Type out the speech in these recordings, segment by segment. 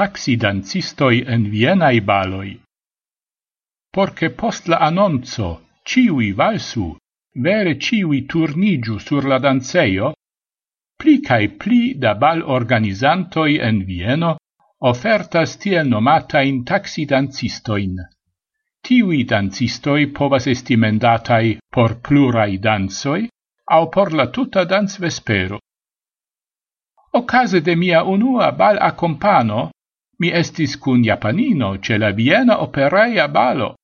taxi dancistoi en vienai baloi. Porce post la annonzo ciui valsu, vere ciui turnigiu sur la danceio, pli cae pli da bal organizantoi en Vieno ofertas tiel nomatain taxidancistoin. Tiui dancistoi povas esti mendatai por plurai danzoi au por la tuta dans vespero. Ocase de mia unua bal accompano, Mi estis cun Japanino ce la Viena operaia balo.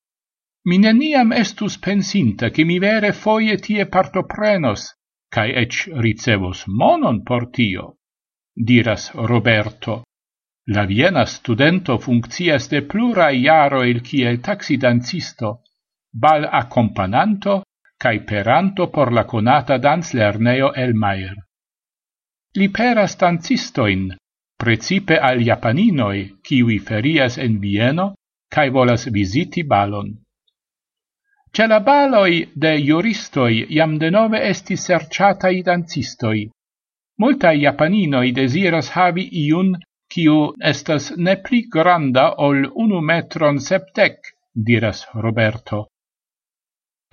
Mi neniam estus pensinta che mi vere foie tie partoprenos, cae ec ricevos monon por tio, diras Roberto. La Viena studento funccias de plura iaro il kiel taxidancisto, bal accompagnanto cae peranto por la conata danslerneo Elmair. Li peras dancistoin, precipe al japaninoi, kiwi ferias en Vieno kai volas visiti balon. Ce la baloi de juristoi jam denove esti serciatai dancistoi. Multai japaninoi desiras havi iun kiu estas ne pli granda ol unu metron septec, diras Roberto.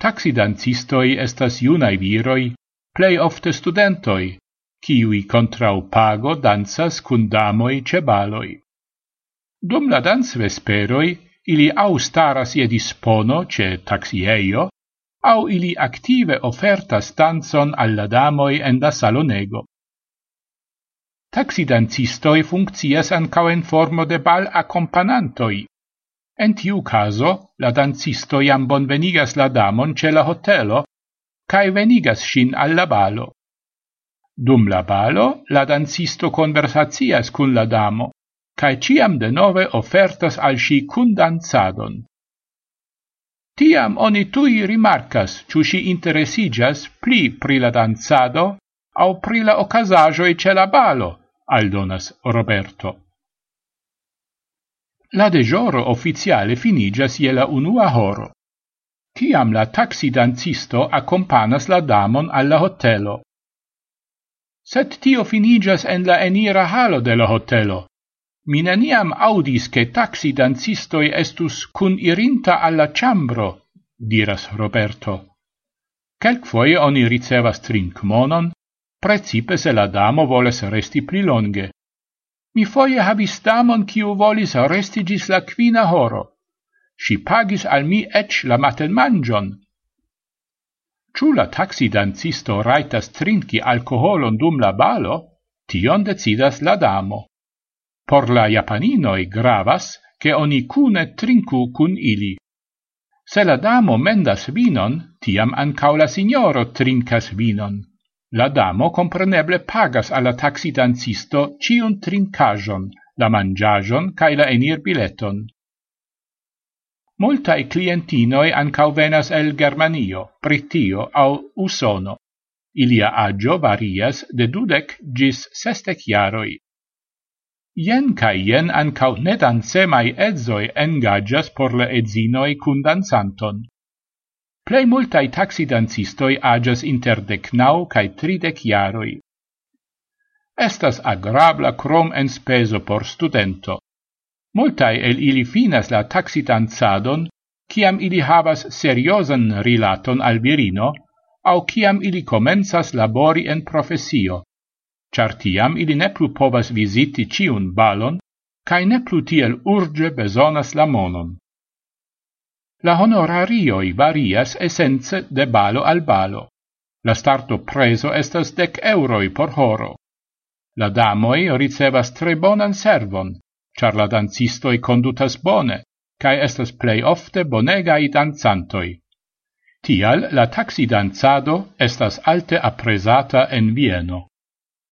Taxi dancistoi estas junai viroi, plei ofte studentoi, kiui contrau pago dansas cun damoi cebaloi. Dum la dans vesperoi, ili au staras ie dispono ce taxieio, au ili active ofertas danzon alla damoi en da salonego. Taxidancistoi funccias ancao en formo de bal accompanantoi. En tiu caso, la dancisto jam bonvenigas la damon ce la hotelo, cae venigas shin alla balo. Dum la balo, la dancisto conversacias cun la damo, cae ciam de nove ofertas al si cun danzadon. Tiam oni tui rimarcas, ciu si interesigas pli pri la danzado au pri la ocasajoi ce la balo, aldonas Roberto. La dejoro officiale finigas je la unua horo. Ciam la taxi dancisto accompanas la damon alla hotelo set tio finigas en la enira halo de la hotelo. Mi neniam audis che taxi dancistoi estus cun irinta alla chambro, diras Roberto. Quelquoie oni ricevas trink monon, precipe se la damo voles resti pli longe. Mi foie habis damon kiu volis restigis la quina horo. Si pagis al mi ec la maten mangion, Ciù la taxidancisto raitas trinki alcoholon dum la balo, tion decidas la damo. Por la japaninoi gravas che oni cune trinku cun ili. Se la damo mendas vinon, tiam ancau la signoro trincas vinon. La damo compreneble pagas alla taxidanzisto cion trincajon, la mangiajon cae la enir bileton. Multae clientinoi ancau venas el Germanio, Britio au Usono. Ilia agio varias de dudec gis sestec iaroi. Ien ca ien ancau nedansemai edzoi engagias por le edzinoi cun dansanton. Plei multae taxidancistoi agias inter decnau cae tridec iaroi. Estas agrabla crom en speso por studento. Multae el ili finas la taxidanzadon, ciam ili havas seriosan rilaton al virino, au ciam ili comensas labori en profesio, char tiam ili ne plu povas visiti ciun balon, cae ne plu tiel urge besonas la monon. La honorarioi varias essence de balo al balo. La starto preso estas dec euroi por horo. La damoi ricevas tre bonan servon, char la dancistoi condutas bone, cae estas plei ofte bonegai danzantoi. Tial la taxi danzado estas alte apresata en Vieno.